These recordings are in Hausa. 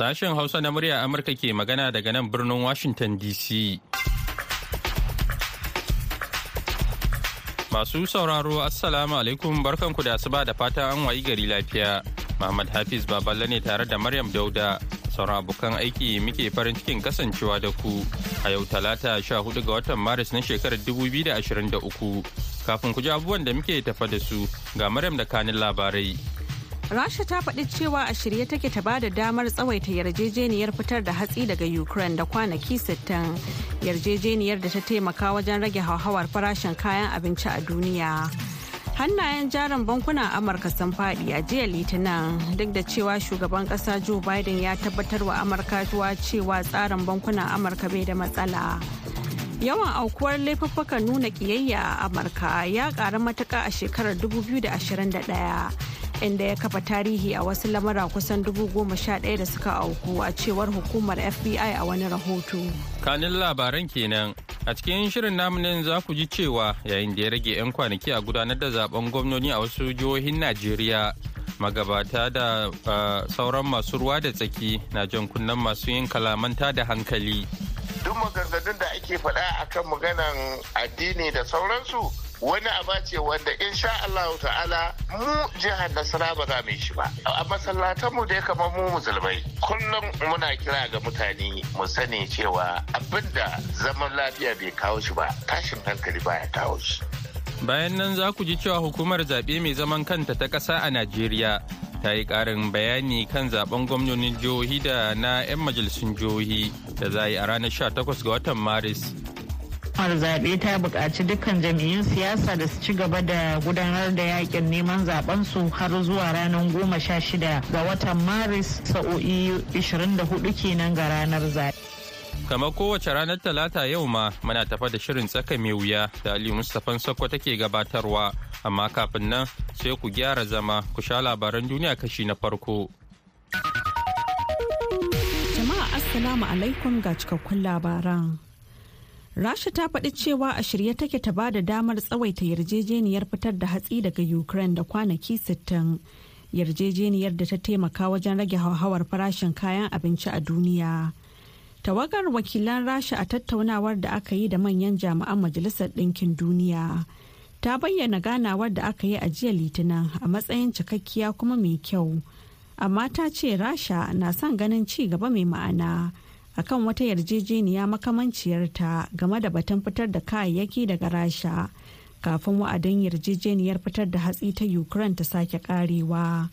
Sashen Hausa na murya Amurka ke magana daga nan birnin Washington DC. Masu sauraro Assalamu alaikum barkanku da asuba da fata an wayi gari lafiya. Muhammad Hafiz Baballe ne tare da Maryam Dauda. Sauran abokan aiki muke farin cikin kasancewa da ku a yau talata 14 ga watan Maris na shekarar 2023. Kafin ku ji abubuwan da muke tafa da su ga Maryam da kanin labarai. Rasha ta faɗi cewa a shirye take ta ba da damar tsawaita yarjejeniyar fitar da hatsi daga Ukraine da kwanaki 60 yarjejeniyar da ta taimaka wajen rage hauhawar farashin kayan abinci a duniya. Hannayen jarin bankunan Amurka sun faɗi a jiya Litinin duk da cewa shugaban ƙasa Joe Biden ya tabbatar wa Amurka cewa tsarin bankunan Amurka bai da matsala. Yawan aukuwar laifuffukan nuna ƙiyayya a Amurka ya ƙara matuƙa a shekarar 2021. Inda ya kafa tarihi a wasu lamura kusan dubu goma sha ɗaya da suka auku a cewar hukumar fbi a wani rahoto. Kanin labaran kenan. A cikin shirin namunin za ku ji cewa yayin da ya rage 'yan kwanaki a gudanar da zaɓen gwamnoni a wasu jihohin najeriya magabata da sauran masu ruwa da tsaki na jan kunnen masu yin kalamanta da hankali. Duk maganganun da ake faɗa akan maganan addini da sauransu wani aba ce wanda insha Allah ta'ala mu jihar Nasara ba za mu shi ba a masallatan mu dai kamar mu musulmai kullum muna kira ga mutane mu sani cewa abin da zaman lafiya bai kawo shi ba tashin hankali baya kawo shi bayan nan za ku ji cewa hukumar zaɓe mai zaman kanta ta ƙasa a Najeriya ta yi ƙarin bayani kan zaɓen gwamnonin jihohi da na 'yan majalisun jihohi da za yi a ranar 18 ga watan Maris. Hukumar zaɓe ta buƙaci dukkan jam'iyyun siyasa da su ci gaba da gudanar da yaƙin neman zaɓen su har zuwa ranar goma sha shida ga watan maris sa'o'i 24 kenan ga ranar zaɓe. kamar kowace ranar talata yau ma muna tafa da shirin tsaka mai wuya da ali mustapha sakko take gabatarwa. Amma kafin nan sai ku gyara zama ku sha labaran duniya kashi na farko. Jama'a assalamu alaikum ga cikakkun labaran. Rasha ta faɗi cewa a shirye take ta ba da damar tsawaita yarjejeniyar fitar da hatsi daga Ukraine da kwanaki 60. Yarjejeniyar da ta taimaka wajen rage hauhawar farashin kayan abinci a duniya. Tawagar wakilan Rasha a tattaunawar da aka yi da manyan jami'an Majalisar Ɗinkin Duniya. Ta bayyana ganawar da aka yi a jiya Litinin a matsayin cikakkiya kuma mai kyau. Amma ta ce Rasha na son ganin ci gaba mai ma'ana. Akan wata yarjejeniya makamanciyarta game da batun fitar da kayayyaki daga rasha kafin wa'adin yarjejeniyar fitar da hatsi ta ukraine ta sake karewa.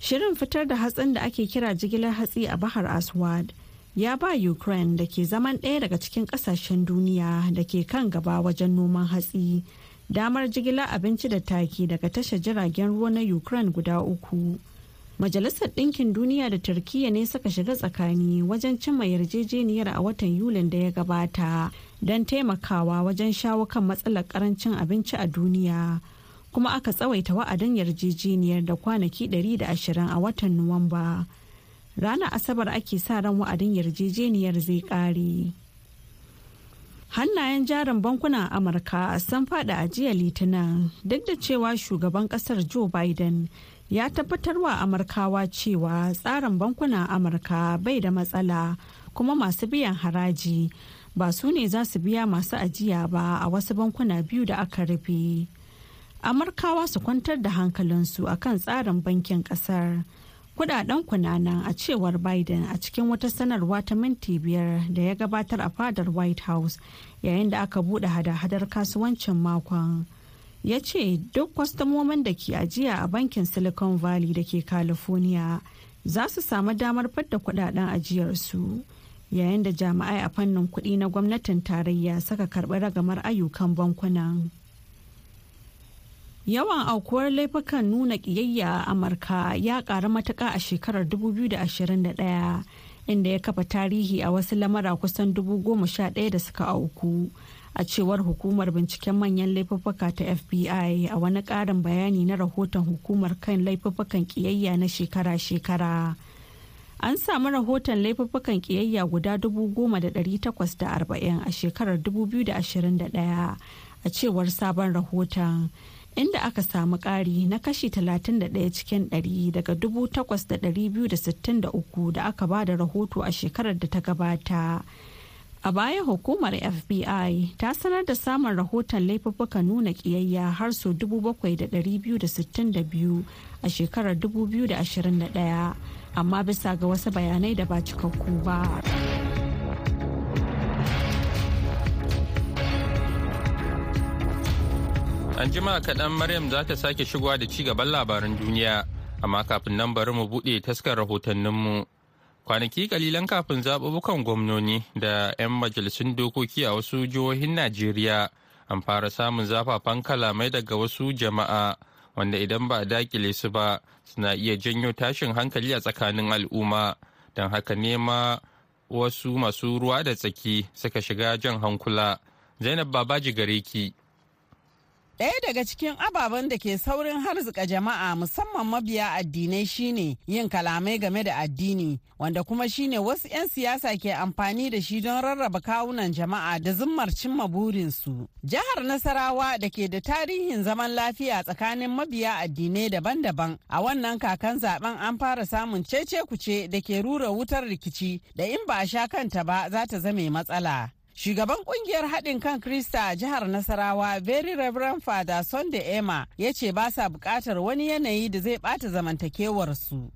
Shirin fitar da hatsin da ake kira jigilar hatsi a bahar aswad ya ba ukraine da ke zaman ɗaya daga cikin ƙasashen duniya da ke kan gaba wajen noman hatsi damar jigilar abinci da taki daga tashar jiragen ruwa na ukraine guda uku. Majalisar Ɗinkin Duniya da Turkiyya ne suka shiga tsakani wajen cimma yarjejeniyar a watan Yulin da ya gabata don taimakawa wajen shawo kan matsalar ƙarancin abinci a duniya. Kuma aka tsawaita wa'adin yarjejeniyar da kwanaki 120 a watan Nuwamba. Ranar Asabar ake sa ran wa'adin yarjejeniyar zai ƙare. Hannayen jarin bankunan Amurka sun faɗi a jiya Litinin duk da cewa shugaban ƙasar Joe Biden ya tabbatar wa amurkawa cewa tsarin bankunan amurka bai da matsala kuma masu biyan haraji ba su ne za su biya masu ajiya ba a wasu bankuna biyu da aka rufe. Amurkawa su kwantar da hankalinsu a kan tsarin bankin ƙasar kuɗaɗen kunanan a cewar biden a cikin wata sanarwa ta minti biyar da ya gabatar a fadar white house yayin da aka buɗe hada-hadar kasuwancin makon. Ya ce duk kwastomomin da ke ajiya a bankin silicon valley da ke california za su samu damar fadda kuɗaɗen ajiyarsu yayin da jami'ai a fannin kuɗi na gwamnatin tarayya suka karɓi ragamar ayyukan bankunan. Yawan aukuwar laifukan nuna ƙiyayya a amurka ya ƙaru matuƙa a shekarar 2021 inda ya kafa tarihi a wasu lamara kusan dubu goma sha ɗaya da suka auku. A cewar hukumar binciken manyan laifuffuka ta fbi a wani ƙarin bayani na rahoton hukumar kan laifuffukan ƙiyayya na shekara-shekara. An samu rahoton laifuffukan ƙiyayya guda dubu goma da ɗari takwas da arba'in a shekarar 2021 a cewar sabon rahoton. Inda aka samu ƙari na kashi 31 cikin 100 daga 8,263 da aka ba da rahoto a shekarar da ta gabata. A baya hukumar FBI ta sanar da samun rahoton laifuffuka nuna ƙiyayya har sau 7,262 a shekarar 2021 amma bisa ga wasu bayanai da ba cikakku ba. An jima kaɗan Maryam za ta sake shigowa da ci gaban labaran duniya, amma kafin nan bari mu buɗe taskar rahotanninmu. Kwanaki kalilan kafin zaɓuɓɓukan gwamnoni da 'yan majalisun dokoki a wasu jihohin Najeriya an fara samun zafafan kalamai daga wasu jama'a wanda idan ba a daƙile su ba suna iya janyo tashin hankali a tsakanin al'umma. Don haka nema wasu masu ruwa da tsaki suka shiga jan hankula. Zainab Babaji gare ki. Ɗaya daga cikin ababen da ke saurin harzika jama'a musamman mabiya addinai shine yin kalamai game da addini wanda kuma shine wasu 'yan siyasa ke amfani da shi don rarraba kawunan jama'a da zummar cimma burinsu. Jihar Nasarawa da ke da tarihin zaman lafiya tsakanin mabiya addinai daban-daban a wannan kakan zaɓen an fara samun cece kuce da ke rura wutar rikici da in ba a sha kanta ba za ta zame matsala. Shugaban ƙungiyar haɗin kan Krista a jihar Nasarawa, Very Reverend Father Sunday Emma, ya ce ba sa buƙatar wani yanayi da zai ɓata zamantakewarsu.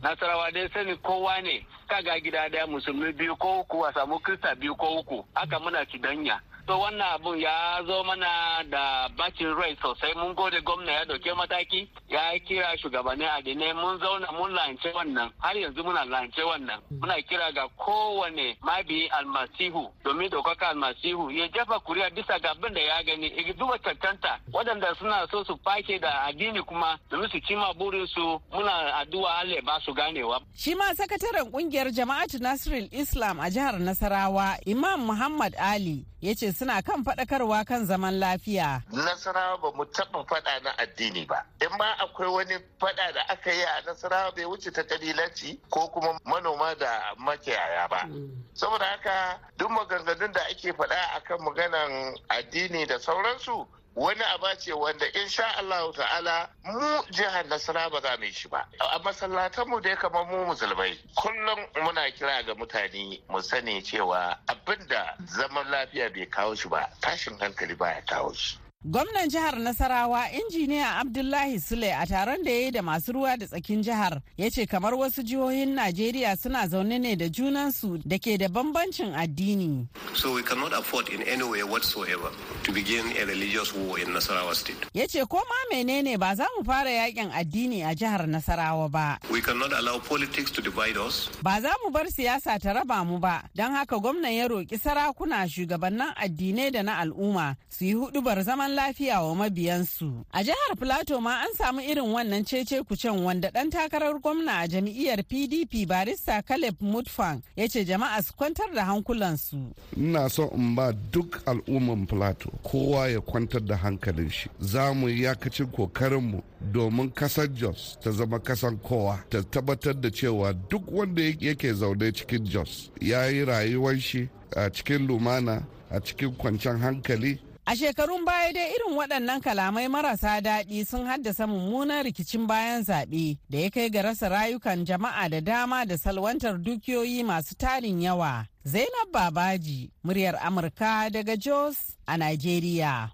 Nasarawa dai sani kowa ne, kaga gida ɗaya musulmi biyu ko uku a samu Krista biyu ko uku, haka muna kidanya. To wannan abun ya zo mana da bacin rai sosai. Mun gode gwamna ya ɗauke mataki ya kira shugabannin adinai mun zauna mun lance wannan. Har yanzu muna lance wannan. Muna kira ga kowane mabi almasihu domin ɗaukaka almasihu ya jefa kuri'a bisa ga abin da ya gani. Ya duba cancanta. Waɗanda suna so su fake da addini kuma domin su cima burinsu muna addu'a Allah ba su ganewa. Shi ma sakataren ƙungiyar jama'atu Nasirul Islam a jihar Nasarawa Imam Muhammad Ali ya ce suna kan faɗakarwa kan zaman lafiya. Nasarawa ba mu taɓa faɗa na addini ba. In ma akwai wani faɗa da aka yi a Nasarawa bai wuce ta kabilanci ko kuma manoma da makiyaya ba. Saboda haka duk maganganun da ake faɗa akan maganan addini da sauransu wani aba ce wanda insha Allah ta'ala mu jihar Nasara ba za mu yi shi ba. A masallatan mu dai kamar mu musulmai kullum muna kira ga mutane mu sani cewa abin da zaman lafiya bai kawo shi ba tashin hankali baya kawo shi. Gwamnan jihar Nasarawa injiniya Abdullahi Sule a taron da ya yi da masu ruwa da tsakin jihar ya ce kamar wasu jihohin Najeriya suna zaune ne da junansu da ke da bambancin addini. So we cannot afford in any way whatsoever to begin a religious war in Nasarawa state. Ya ce ko ma menene ba za mu fara yaƙin addini a jihar Nasarawa ba. We cannot allow politics to divide us. Ba za mu bar siyasa ta raba mu ba, don haka gwamnan ya roƙi sarakuna shugabannin addinai da na al'umma su yi hudubar zaman lafiya wa mabiyansu. A jihar Filato ma an samu irin wannan cece kucen wanda ɗan takarar gwamna a jam'iyyar PDP barista Caleb Mutfang ya ce jama'a su kwantar da hankulansu. Ina so in ba duk al'umman Filato kowa ya kwantar da hankalin shi. Za mu yakacin kokarinmu domin ƙasar Jos ta zama kasan kowa ta tabbatar da cewa duk wanda yake zaune cikin Jos ya yi rayuwar shi a cikin lumana a cikin kwanciyar hankali A shekarun baya dai irin waɗannan kalamai marasa daɗi sun haddasa mummunan rikicin bayan zaɓe da ya kai ga rasa rayukan jama'a da dama da salwantar dukiyoyi masu tarin yawa. Zainab Babaji, muryar Amurka daga Jos a Najeriya.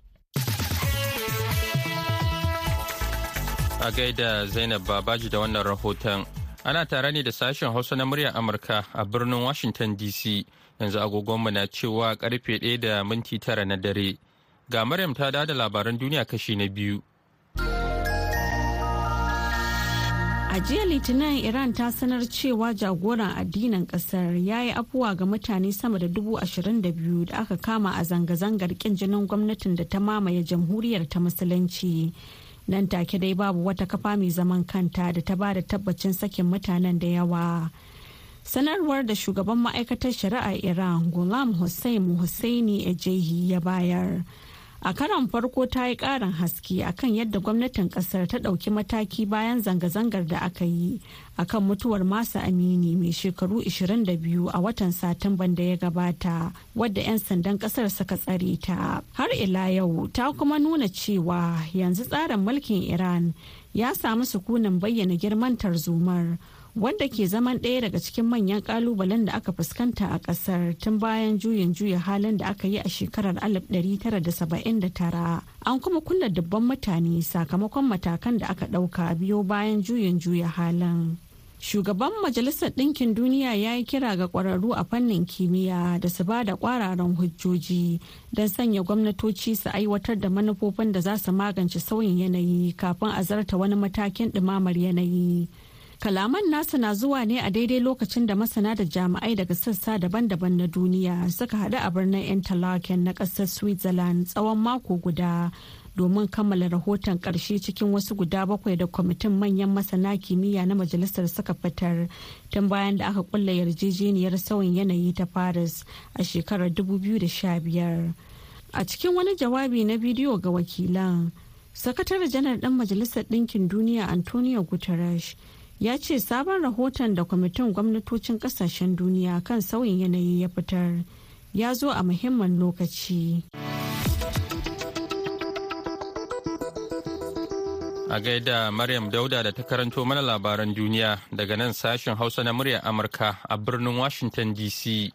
A gaida Zainab Babaji da wannan rahoton. Ana tare ne da sashen Hausa na muryar Amurka a birnin Washington DC. Yanzu agogonmu na cewa ƙarfe ɗaya da minti tara na dare. Ga Maryam ta da labaran duniya kashi na biyu. A jiya Litinin Iran ta sanar cewa jagoran addinin ƙasar ya yi afuwa ga mutane sama da dubu ashirin da biyu da aka kama a zanga-zangar kin jinin gwamnatin da ta mamaye jamhuriyar ta musulunci. Nan take dai babu wata kafa mai zaman kanta da ta ba da tabbacin sakin mutanen da yawa. Sanarwar da shugaban ma'aikatar shari'ar Iran Ghulam Hussein Hussaini Ejehi ya bayar. A karon farko ta yi ƙarin haske akan yadda gwamnatin ƙasar ta ɗauki mataki bayan zanga-zangar da aka yi akan mutuwar masa amini mai shekaru 22 a watan satumban da ya gabata wadda 'yan sandan ƙasar suka tsare ta. Har ila yau ta kuma nuna cewa yanzu tsarin mulkin iran ya samu sukunin bayyana girman tarzomar wanda ke zaman ɗaya daga cikin manyan ƙalubalen da aka fuskanta a ƙasar tun bayan juyin juya halin da aka yi a shekarar 1979 an kuma kulla dubban mutane sakamakon matakan da aka ɗauka biyo bayan juyin juya halin. Shugaban majalisar ɗinkin duniya ya yi kira ga ƙwararru a fannin kimiyya da su ba da ƙwararan hujjoji don sanya gwamnatoci su aiwatar da manufofin da za su magance sauyin yanayi kafin a zarta wani matakin ɗumamar yanayi. Kalaman nasa na zuwa ne a daidai lokacin da masana da jami'ai daga sassa daban-daban na duniya suka haɗu a birnin interlaken na ƙasar switzerland tsawon mako guda domin kammala rahoton ƙarshe cikin wasu guda bakwai da kwamitin manyan masana kimiyya na majalisar suka fitar tun bayan da aka kulla yarjejeniyar sauyin yanayi ta paris a shekarar 2015 a cikin wani jawabi na bidiyo ga wakilan sakatare janar ɗan majalisar ɗinkin duniya antonio guterres ya ce sabon rahoton da kwamitin gwamnatocin ƙasashen duniya kan sauyin yanayi ya fitar ya zo a muhimmin lokaci. A gaida Maryam Dauda da ta karanto mana labaran duniya daga nan sashen Hausa na muryar Amurka a birnin Washington DC.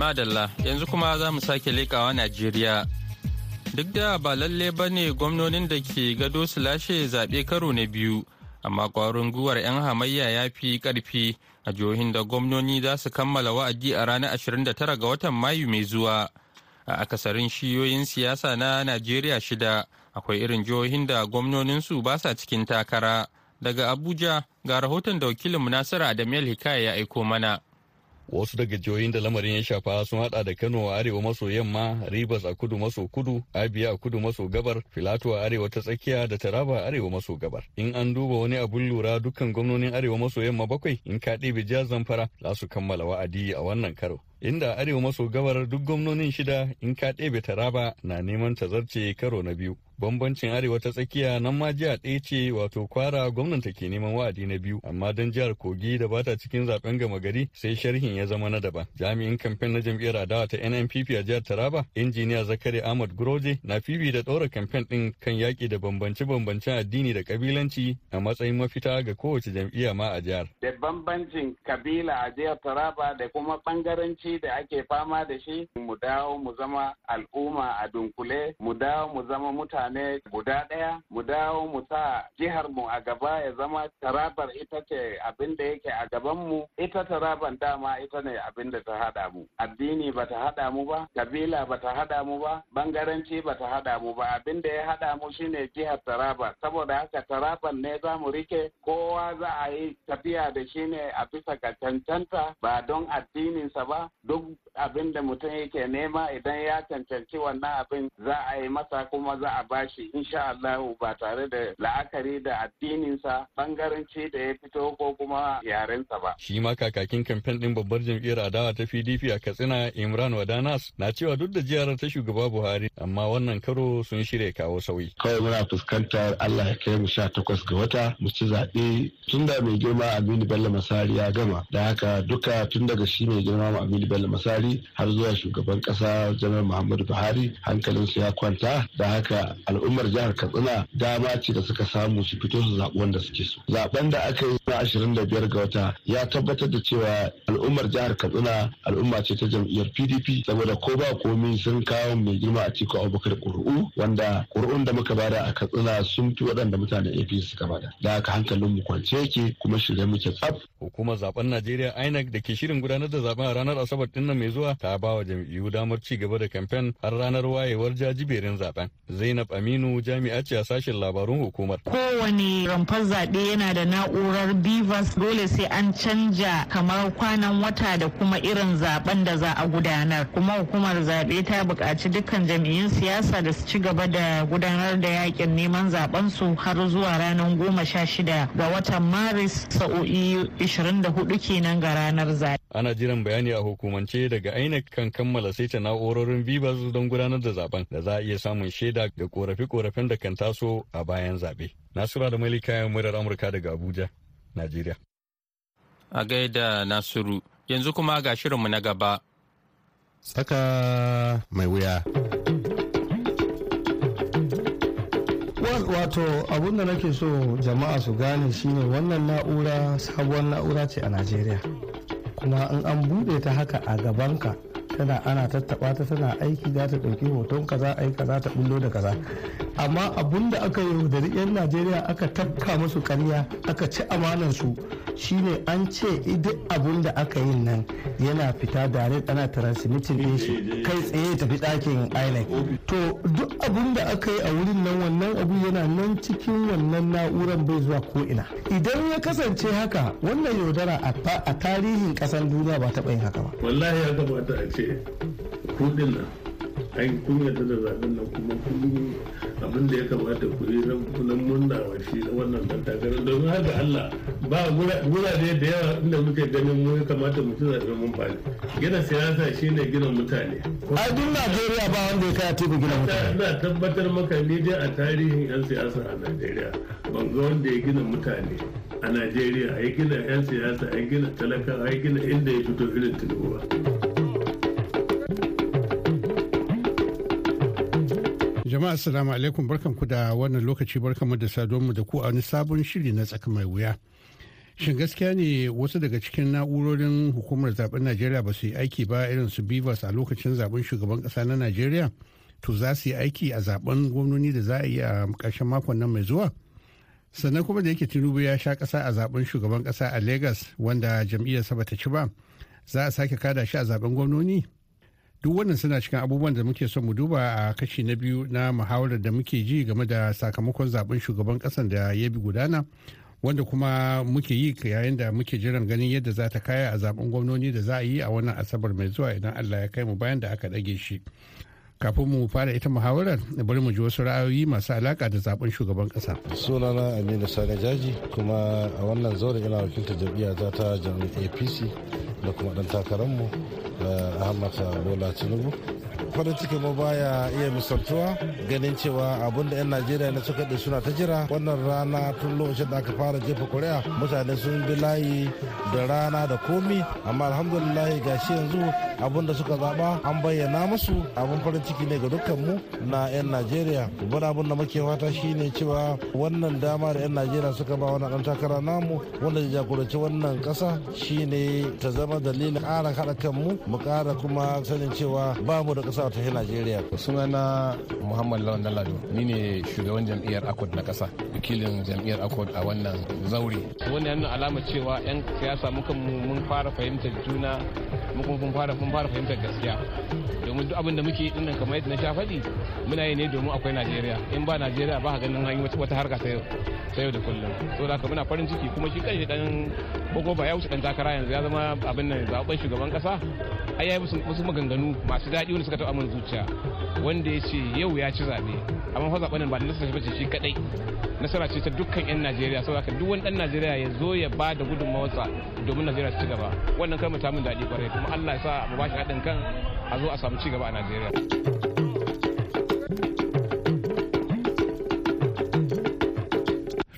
Madalla yanzu kuma za mu sake leƙawa Najeriya. Duk da ba lalle ba ne gwamnonin da ke gado su lashe zaɓe karo na biyu, amma ƙwarin guwar 'yan hamayya ya fi ƙarfi a jihohin da gwamnoni za su kammala wa'adi a ranar 29 ga watan Mayu mai zuwa. A akasarin shiyoyin siyasa na Najeriya shida, akwai irin jihohin da gwamnoninsu ba sa cikin takara. Daga Abuja ga rahoton da wakilin Nasiru Adamiyal Hikaya ya aiko mana. Wasu daga jihohin da lamarin ya shafa sun hada da kano a arewa maso yamma ribas a kudu maso kudu abia a kudu maso gabar filato a arewa ta tsakiya da taraba a arewa maso gabar. In an duba wani abun lura dukkan gwamnonin arewa maso yamma bakwai in ka ɗebe jihar zamfara za su kammala wa'adi a wannan karo. Inda arewa maso gabar duk gwamnonin shida in ka ɗebe taraba na neman tazarce karo na biyu. Bambancin arewa ta tsakiya nan ma jiha ɗaya ce wato kwara gwamnati ke neman wa'adi na biyu. Amma don jihar kogi da bata cikin zaɓen gama gari sai sharhin ya zama na daban. Jami'in kamfen na jam'iyyar adawa ta nnpp a jihar taraba injiniya zakari ahmad groje na fifi da ɗora kamfen ɗin kan yaƙi da bambance-bambancen addini da kabilanci a matsayin mafita ga kowace jam'iyya ma a jihar. da bambancin kabila a jihar taraba da kuma ɓangaranci da ake fama da shi mu dawo mu zama al'umma a dunkule mu dawo mu zama mutane guda ɗaya mu dawo mu sa jihar mu a gaba ya zama tarabar ita ce abin da yake a gaban mu. Ita taraban dama ita ne abin da ta haɗa mu. Addini ba ta haɗa mu ba kabila ba ta haɗa mu ba bangaranci ba ta haɗa mu ba. Abin da ya haɗa mu shine jihar taraba. Saboda haka taraban ne za mu riƙe kowa za a yi tafiya da shi ne a bisa ga cancanta ba don addininsa ba duk abin da mutum yake nema idan ya cancanci wannan abin za a yi masa kuma za a bashi insha Allah ba tare da la'akari da addininsa bangaranci da ya fito ko kuma yarensa ba. Shi ma kakakin kamfen ɗin babbar jam'iyyar adawa ta PDP a Katsina Imran Wadanas na cewa duk da jiyarar ta shugaba Buhari amma wannan karo sun shirya kawo sauyi. Kawai muna fuskantar Allah ya kai mu sha takwas ga wata mu ci zaɓe tun da mai girma Aminu Bello Masari ya gama da haka duka tun daga shi mai girma Aminu Bello Masari har zuwa shugaban ƙasa Janar Muhammadu Buhari hankalinsu ya kwanta da haka al'ummar jihar Katsina dama ce da suka samu su fito su zaɓi wanda suke so. Zaben da aka yi na ashirin da biyar ga wata ya tabbatar da cewa al'ummar jihar Katsina al'umma ce ta jam'iyyar PDP saboda ko ba komi sun kawo mai girma a cikin Abubakar ƙuri'u wanda ƙuri'un da muka ba da a Katsina sun fi waɗanda mutanen APC suka ba da. Da haka hankalin mu kwance yake kuma shirye muke tsaf. Hukumar zaɓen Najeriya INEC da ke shirin gudanar da zaɓen a ranar Asabar ɗin nan mai zuwa ta ba wa jam'iyyu damar ci gaba da kamfen har ranar wayewar jajiberin zaɓen. Zainab Aminu jami'a ce a sashen labarun hukumar. Kowane rumfar zaɓe yana da na'urar Bivas dole sai an canja kamar kwanan wata da kuma irin zaɓen da za a gudanar. Kuma hukumar zaɓe ta buƙaci dukkan jam'iyyun siyasa da su ci gaba da gudanar da yaƙin neman zaɓen su har zuwa ranar goma sha shida ga watan Maris sa'o'i 24 kenan ga ranar zaɓe. Ana jiran bayani a hukumance daga INEC kan kammala saita na'urorin Vivas don gudanar da zaɓen da za a iya samun shaida ga korafe-korafen da kan taso a bayan zaɓe. Nasura da Malika murar Amurka daga Abuja, Najeriya. A gaida Nasiru, yanzu kuma ga shirinmu na gaba. Tsaka mai wuya. wato abun da nake so jama'a su gane shine wannan na'ura sabuwar na'ura ce a najeriya kuma in an buɗe ta haka a gabanka tana ana tattaba ta tana aiki za ta ɗauki hoton kaza a yi kaza ta bullo da kaza. Amma abun da aka yi da yan najeriya aka tafka musu karya aka ci amanar su shine an ce duk abun da aka yi nan yana fita dare ana transmitting din shi kai tsaye tafi ɗakin inec. To duk abun da aka yi a wurin nan wannan abu yana nan cikin wannan na'urar bai zuwa ko ina idan ya kasance haka wannan yaudara a tarihin ƙasar duniya ba taɓa yin haka ba. Wallahi ya kamata a ce kuɗin nan an kun yarda da zaɓen nan kuma kun abin da ya kamata ku yi na murna wa shi na wannan dan takarar. Domin haka Allah ba gurare da yawa inda muke ganin mu ya kamata mu ci zaɓen mun faɗi. Gina siyasa shine gina mutane. A duk Najeriya ba wanda ya kai teku gina mutane. Ina tabbatar maka ni dai a tarihin yan siyasa a Najeriya ban ga wanda ya gina mutane a Najeriya a gina yan siyasa a gina talaka a gina inda ya fito irin Tinubu Jama'a assalamu alaikum barkanku da wannan lokaci barkanmu da saduwarmu da ku a wani sabon shiri na tsaka mai wuya. Shin gaskiya ne wasu daga cikin na'urorin hukumar zaɓen Najeriya ba su yi aiki ba irin su Bivas a lokacin zaɓen shugaban kasa na Najeriya? To za su yi aiki a zaɓen gwamnoni da za a yi a ƙarshen makon nan mai zuwa? Sannan kuma da yake Tinubu ya sha ƙasa a zaɓen shugaban ƙasa a Lagos wanda jam'iyyarsa bata ci ba, za a sake kada shi a zaɓen gwamnoni? Duk wannan suna cikin abubuwan da muke son mu duba a kashi na biyu na muhawarar da muke ji game da sakamakon zaɓen shugaban kasan da ya bi gudana wanda kuma muke yi yayin da muke jiran ganin yadda za ta kaya a zaɓen gwamnoni da za a yi a wannan asabar mai zuwa idan allah ya kai mu bayan da aka ɗage shi. Kafin mu fara ita muhawarar bari mu ji wasu ra'ayoyi masu alaka da zaɓen shugaban kasa sunana aminu sani jaji kuma a wannan zaure ina wakiltar jam'iyya ta ta jam'iyyar apc da kuma dan takararmu ahmad bola tinubu. Farin ciki mu baya iya misaltuwa ganin cewa abun da 'yan najeriya na suka da suna ta jira wannan rana tun lokacin da aka fara jefa kuri'a mutane sun bi layi da rana da komi. Amma alhamdulillah gashi yanzu abun da suka zaba an bayyana musu abun farin ciki ne ga dukkan mu na 'yan najeriya. Wani abun da muke fata shine cewa wannan dama da 'yan najeriya suka ba wannan dan takara namu wanda ya jagoranci wannan kasa shine ta zama dalilin ƙara haɗa kanmu mu ƙara kuma sanin cewa ba mu da ƙasa ta najeriya. Sunana muhammad lawan dalado ni ne shugaban jam'iyyar akwad na ƙasa wakilin jam'iyyar akwad a wannan zaure. Wannan yana alamar cewa 'yan siyasa muka mun fara fahimtar juna mun fara mun fara fahimtar gaskiya. Domin duk abin da muke yi ɗin nan kamar yadda na sha faɗi muna yi ne domin akwai najeriya. In ba najeriya ba ganin hanyar wata harka ta yau ta yau da kullum. To da muna farin ciki kuma shi kanshi dan boko ba ya wuce dan takara yanzu ya zama abin nan zaɓen shugaban kasa ai ya yi wasu maganganu masu daɗi wanda suka taɓa min zuciya. Wanda ya ce yau ya ci zaɓe amma fa zaɓen ba da nasara ce shi kadai nasara ce ta dukkan 'yan najeriya saboda duk wani najeriya ya zo ya ba da gudunmawarsa domin najeriya su ci gaba. Wannan kalmar ta min daɗi ƙwarai kuma allah ya sa mu ba shi haɗin kan a zo a samu ci gaba a najeriya.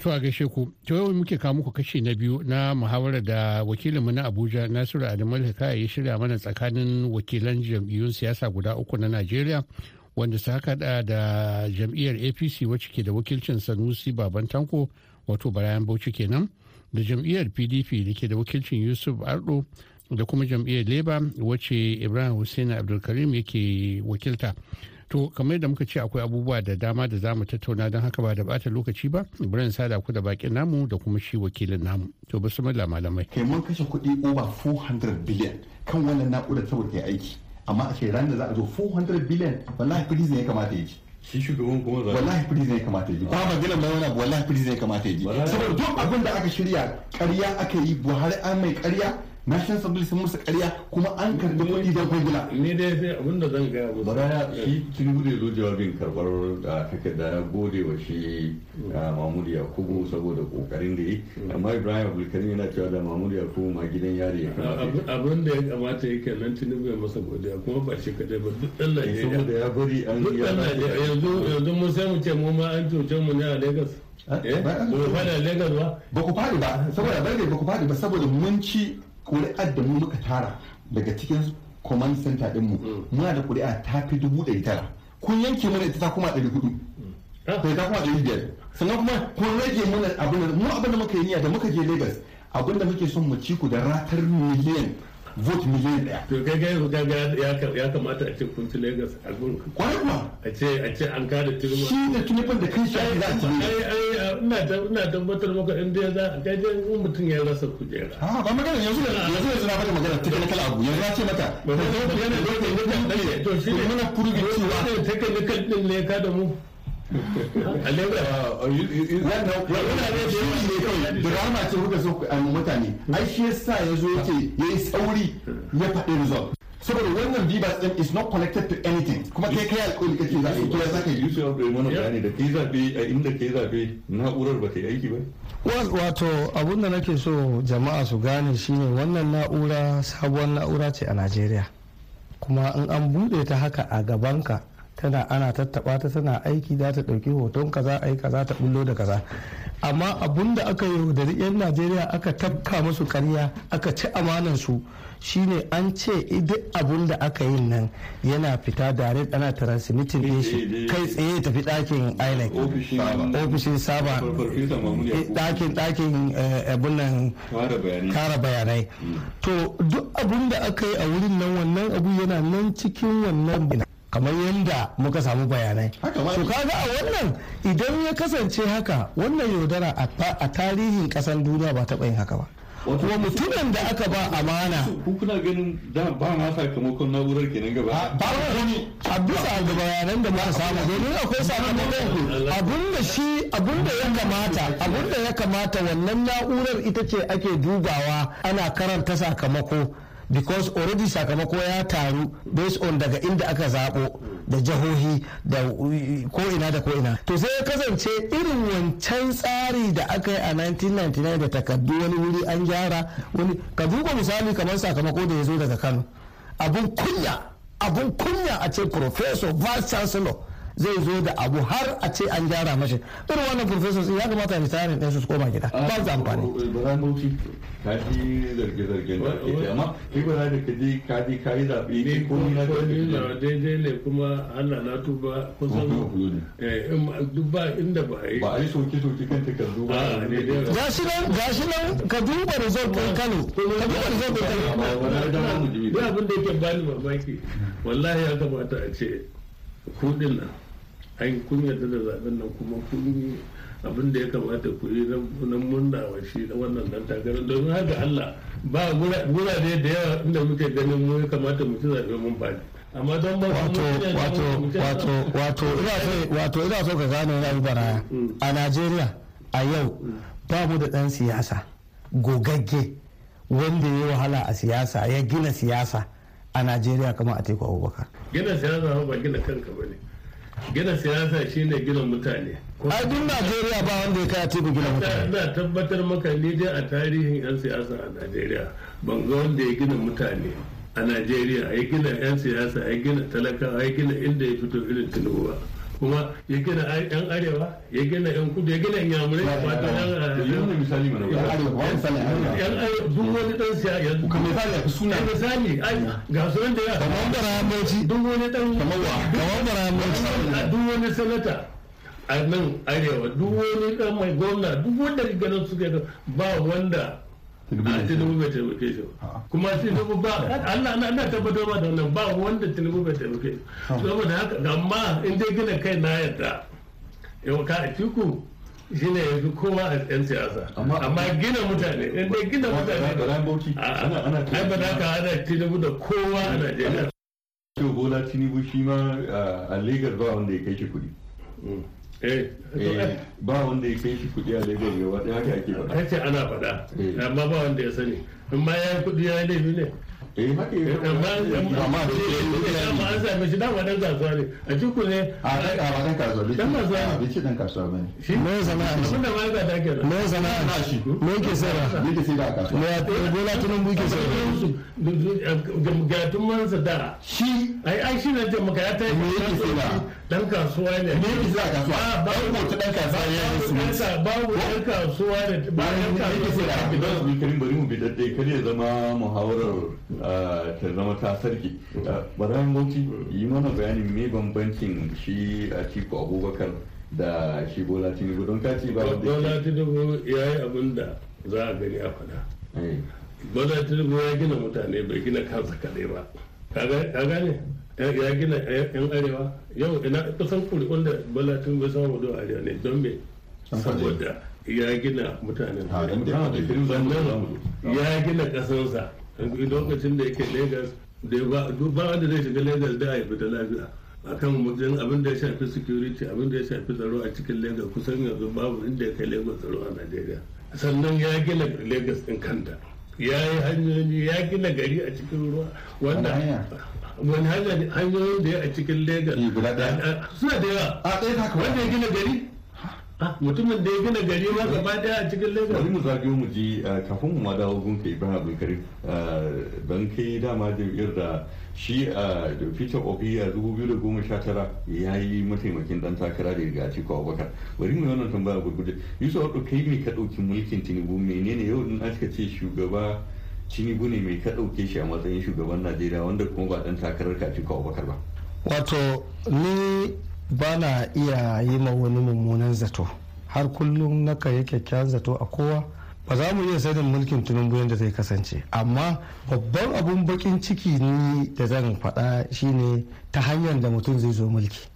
To a gaishe ku, to yau muke kawo muku kashi na biyu na muhawarar da wakilinmu na Abuja Nasiru Adamu Hikaya ya shirya mana tsakanin wakilan jam'iyyun siyasa guda uku na Najeriya wanda su haka da da jam'iyyar APC wacce ke da wakilcin Sanusi Baban Tanko wato Barayan Bauchi kenan da jam'iyyar PDP da ke da wakilcin Yusuf Ardo da kuma jam'iyyar Labour wacce Ibrahim Hussein Abdulkarim yake wakilta. To kamar da muka ce akwai abubuwa da dama da za mu tattauna don haka ba da bata lokaci ba bari sada ku da bakin namu da kuma shi wakilin namu. To bismillah malamai. Kai mun kashe kuɗi over 400 billion kan wannan na'urar saboda kai aiki. Amma a ce ran da za a zo 400 billion wallahi prison ya kamata ya ji. shi shugaban kuma za wallahi prison ya kamata ya ji ba magana mai wani wallahi prison ya kamata ya ji saboda duk abin da aka shirya ƙarya aka yi buhari an mai ƙarya national assembly sun musu ƙarya kuma an karɓi kuɗi don kwangila. Ni dai sai abin da zan gaya musu. Bara shi tinubu da zo jawabin karɓar da takarda. Ya gode wa shi mahmud yakubu saboda ƙoƙarin da yi amma ibrahim abdulkarim yana cewa da mahmud yakubu ma gidan yari ya kamata abin da ya kamata ya kenan tinubu ya masa godiya kuma ba shi kadai ba duk najeriya. saboda ya bari an najeriya. yanzu yanzu mun sai mu ce mu ma an cuce mu ne a lagos. Eh ba mu fada lagos ba. Ba ku faɗi ba. Saboda ba ku faɗi ba. Saboda mun ci ƙuri'ar da mu muka tara daga cikin command center din mu muna da ƙuri'a ta fi dubu ɗari tara. Kun yanke mana ita ta kuma ɗari huɗu bai ta kuma ɗari biyar. Sannan kuma kun rage mana abin da mu abin da muka yi niyya da muka je lagos abin da muke son mu ci ku da ratar miliyan vote miliyan ɗaya. to kai gai gaga ya kamata a ce kun ci lagos a ƙwarai kuma a ce a ce an kada turma shi da tunifin da kan shi za a ci ai ina ina tabbatar maka in dai za a in mutum ya rasa kujera a ba magana yanzu yanzu yanzu na ba da magana technical abu yanzu na ce mata da to shi ne muna furgi cewa technical din ne ka da mu a da rama ce kuka so a mutane. Ai shi yasa ya zo ya ce yayi sauri ya faɗi result. Saboda wannan bibas din is not connected to anything. Kuma kai kai alƙawari kace za ka ya za ka yi? Yusuf abu mana bayani da kai zaɓe a inda kai zaɓe na'urar ba ta yi aiki ba. Wato abun da nake so jama'a su gane shine wannan na'ura sabuwar na'ura ce a najeriya. Kuma in an buɗe ta haka a gabanka tana ana tattaba ta tana aiki za ta ɗauki hoton kaza ai kaza ta bullo da kaza amma abun da aka yi da yan najeriya aka tafka musu karya aka ci amanan su shine an ce duk abun da aka yi nan yana fita dare ana transmitting din shi kai tsaye tafi ɗakin inec. Ofishin saba. Ɗakin ɗakin abun nan kara bayanai. to duk abun da aka yi a wurin nan wannan abu yana nan cikin wannan kamar yadda muka samu bayanai. To kaga a wannan idan ya kasance haka wannan yaudara a tarihin kasan duniya ba taɓa yin haka ba. Kuma mutumin da aka ba amana ku kuna ganin da ba ma sakamakon na'urar kenan gaba? Ba wani a bisa ga bayanan da muka samu domin akwai sakamakon abun da shi abun da ya kamata abun da ya kamata wannan na'urar ita ce ake dubawa ana karanta sakamako. Because already sakamako ya taru based on daga inda aka zaɓo da jihohi da ko'ina da ko'ina to sai ya kasance irin wancan tsari da aka yi a 1999 da takardu wani wuri an gyara wani ka duba misali kamar sakamako da ya zo daga kano. Abun kunya abun kunya a ce professor vice chancellor zai zo da abu har a ce an gyara mashi irin wannan professors ya kamata retiring ɗin su koma gida ba su amfani ka ji zarge-zargen da ake amma kai ba za da ka je ka je ka yi zaɓe ne ko ni na na daidai ne kuma Allah na tuba kusan duk ba inda ba yi ba a yi soke-soke kan takardu ba gashi nan gashi nan ka duba result ɗin Kano ka duba result ɗin Kano abin da yake bani mamaki wallahi ya kamata a ce kuɗin nan an kun yarda da zaɓen nan kuma kun abin da ya kamata ku yi na murna wa shi na wannan dan takarar. Domin haka Allah ba gurare da yawa inda muke ganin mu ya kamata mu ci zaɓe mun faɗi. Amma don ba wato wato wato wato ina so wato ina so ka gane wani baraya a Najeriya a yau ba mu da ɗan siyasa gogagge wanda ya wahala a siyasa ya gina siyasa a Najeriya kamar Atiku Abubakar. Gina siyasa ba gina kanka ba ne. Gina siyasa shine gina mutane. Ai duk najeriya ba wanda ya kai atiku gina mutane. Ina tabbatar maka ni dai a tarihin yan siyasa a najeriya ban ga wanda ya gina mutane a najeriya ya gina yan siyasa ya gina talakawa ya gina inda ya fito irin tinubu ba. Kuma ya gina yan arewa ya gina yan kudu ya gina yamurai a fata yan misali mana. yan arewa. Duk wani dan siya yanzu kuma misali a suna. misali ai ga su da ya kamar barahamauci duk wani dan kamar wa? Kamar duk wani sanata a nan arewa duk wani dan mai gwamna duk wanda ganin suke ba wanda tinubu bai taimake shi. Kuma tinubu ba Allah na tabbatar ba da wannan ba wanda tinubu bai taimake shi. Saboda haka amma in dai gina kai na yadda yau ka a tiku shi ne yanzu kowa a yan siyasa. Amma gina mutane in dai gina mutane ai ba za ka hada tinubu da kowa a najeriya. Bola tinubu shi ma a lagos ba wanda ya kai shi kuɗi. Ba wanda ya kai shi kuɗi a lagos gaba ɗaya haka ake faɗa kace ana faɗa amma ba wanda ya sani in ma ya yi kuɗi ya yi laifi ne eh haka yi amma amma an same shi dama dan kasuwa ne a cikin ne a dan a dan kasuwa dan kasuwa ne ce dan kasuwa ba ne shi me sana'a shi abin da ma ga take me sana'a shi me yake sayarwa me yake sayarwa a kasuwa me ya bola tunun buke sayarwa mansa da shi ai ai shi ne maka ya ta me yake sayarwa dan kasuwa ne me yake sayarwa a kasuwa ba ba ko dan kasuwa ya yi su babu dan kasuwa ne ba dan kasuwa ne ba su karim bari mu bi daddai kar ya zama muhawarar ta zama ta sarki barayin bauchi yi mana bayanin me bambancin shi a ciko abubakar da shi bola tinubu don kaci ba wanda bola tinubu ya yi abin da za a gani a faɗa bola tinubu ya gina mutane bai gina kansa kaɗai ba ka gane ya gina yan arewa. Yau ina kusan kuri'un da bola tinubu ya samu don arewa ne don me? Saboda ya gina mutanen ya gina ƙasansa lokacin da yake lagos da ba wanda zai shiga lagos da ya fita lafiya. Akan wajen abin da ya shafi security abin da ya shafi tsaro a cikin lagos kusan yanzu babu inda ya kai lagos tsaro a nigeria sannan ya gina lagos din kanta. Ya yi hanyoyi ya gina gari a cikin ruwa. Wanda wani hanyoyin da ya a cikin lagos suna da yawa. Wanda ya gina gari? Mutumin da ya gina gari ma gaba ɗaya a cikin lagos bari mu zagayo mu ji kafin mu ma dawo gunka ibrahim abdulkarim don kai dama jam'iyyar da shi a peter obi a 2019 ya yi mataimakin dan takara da riga ciko abubakar. Bari mu wannan tambaya gurgurde yusuf wadda kai ne ka ɗauki mulkin tinubu? Menene yau in aka ce shugaba tinubu ne mai ka ɗauke shi a matsayin shugaban najeriya wanda kuma ba dan takarar ka ciko abubakar ba. Wato ni ba na iya yi ma wani mummunan zato. Har kullum na yi kyakkyawan zato a kowa. Ba za mu iya sanin mulkin tinubu yadda zai kasance. Amma babban abun bakin ciki ni da zan faɗa shine ta hanyar da mutum zai zo mulki.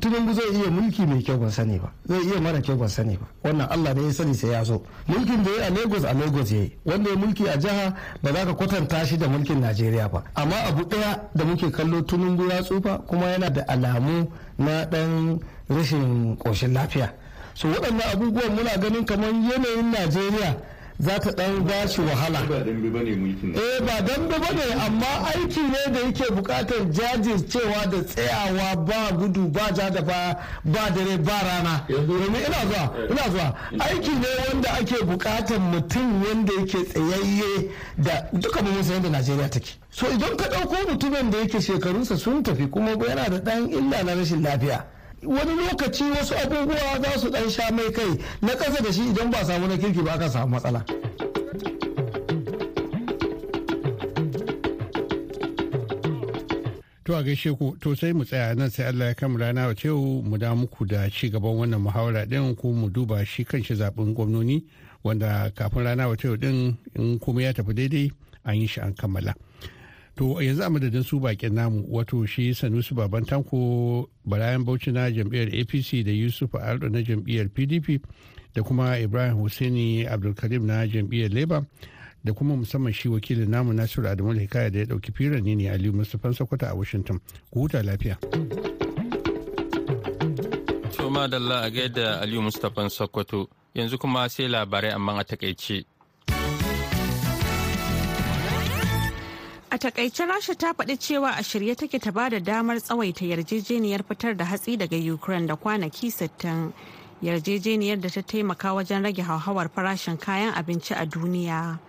Tinubu zai iya mulki mai kyau ban sani ba. Zai iya mara kyau ban sani ba. Wannan allah ne ya sani sai ya zo. Mulkin da ya a lagos a lagos ya yi. Wanda ya mulki a jiha ba za ka kwatanta shi da mulkin najeriya ba. Amma abu ɗaya da muke kallo tinubu ya tsufa kuma yana da alamu na ɗan rashin ƙoshin lafiya. So waɗannan abubuwan muna ganin kamar yanayin najeriya za ta ɗan ba shi wahala. Eh ba dambe ba ne amma aiki ne da yake buƙatar jajircewa da tsayawa ba gudu ba ja da ba ba dare ba rana. Domin ina zuwa ina zuwa aiki ne wanda ake buƙatar mutum wanda yake tsayayye da duka mu san yadda Najeriya take. So idan ka ɗauko mutumin da yake shekarunsa sun tafi kuma yana da ɗan illa na rashin lafiya. Wani lokaci wasu abubuwa za su dan sha mai kai na ƙasa da shi idan ba samu na kirki ba aka samu matsala. To a gaishe ku to sai mu tsaya nan sai Allah ya kama rana wa mu da muku da ci gaban wannan muhawara din ko mu duba shi kanshi zaɓen gwamnoni wanda kafin rana wa din in kuma ya tafi daidai an yi shi an kammala. To yanzu a madadin su bakin namu wato shi sanusi baban tanko barayan bauchi na jam'iyyar apc da yusuf aldo na jam'iyyar pdp da kuma ibrahim hussaini abdulkarim na jam'iyyar labour da kuma musamman shi wakilin namu nasiru adamu hikaya da ya ɗauki firar ne ne aliyu mustapha sokoto a washington. Ku huta lafiya. To madalla a gaida aliyu mustapha sokoto. Yanzu kuma sai labarai amma a taƙaice. A taƙaice Rasha ta faɗi cewa a shirye take ta ba da damar tsawaita yarjejeniyar fitar da hatsi daga Ukraine da kwanaki 60. Yarjejeniyar da ta taimaka wajen rage hauhawar farashin kayan abinci a duniya.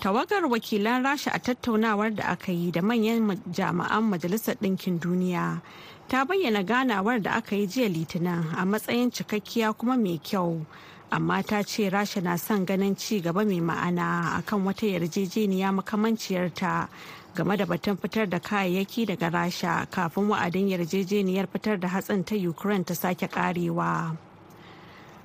Tawagar wakilan Rasha a tattaunawar da aka yi da manyan jami'an Majalisar Ɗinkin Duniya ta bayyana ganawar da aka yi jiya Litinin a matsayin cikakkiya kuma mai kyau. Amma ta ce rasha na son ganin ci gaba mai ma'ana akan wata yarjejeniya makamanciyarta game da batun fitar da kayayyaki daga rasha kafin wa'adin yarjejeniyar fitar da hatsin ta ukraine ta sake karewa.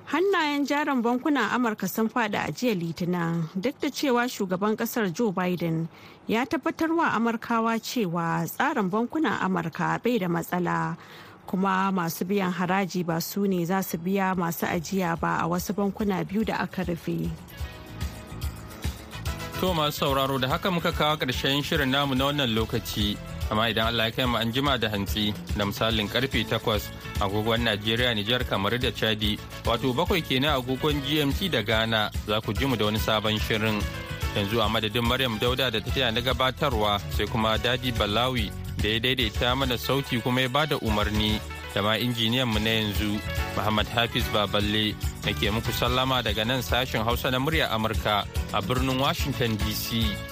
Hannayen jarin bankunan amurka sun fada a jiya litinin duk da cewa shugaban ƙasar joe biden ya tabbatar wa amurkawa cewa tsarin bankunan amurka bai da matsala kuma masu biyan haraji ba su ne za su biya masu ajiya ba a wasu bankuna biyu da aka rufe. To masu sauraro da haka muka kawo ƙarshen shirin namu na wannan lokaci amma idan Allah ya kai mu an jima da hantsi da misalin ƙarfe takwas agogon Najeriya, Nijar, kamar da Chadi, wato bakwai kenan agogon GMT da Ghana za ku ji mu da wani sabon shirin. Yanzu a madadin Maryam Dauda da ta na gabatarwa sai kuma Dadi Balawi da ya daidaita mana sauti kuma ya ba da umarni da ma injiniyan mu na yanzu Muhammad Hafiz Baballe nake muku sallama daga nan sashen Hausa na murya Amurka a birnin Washington DC.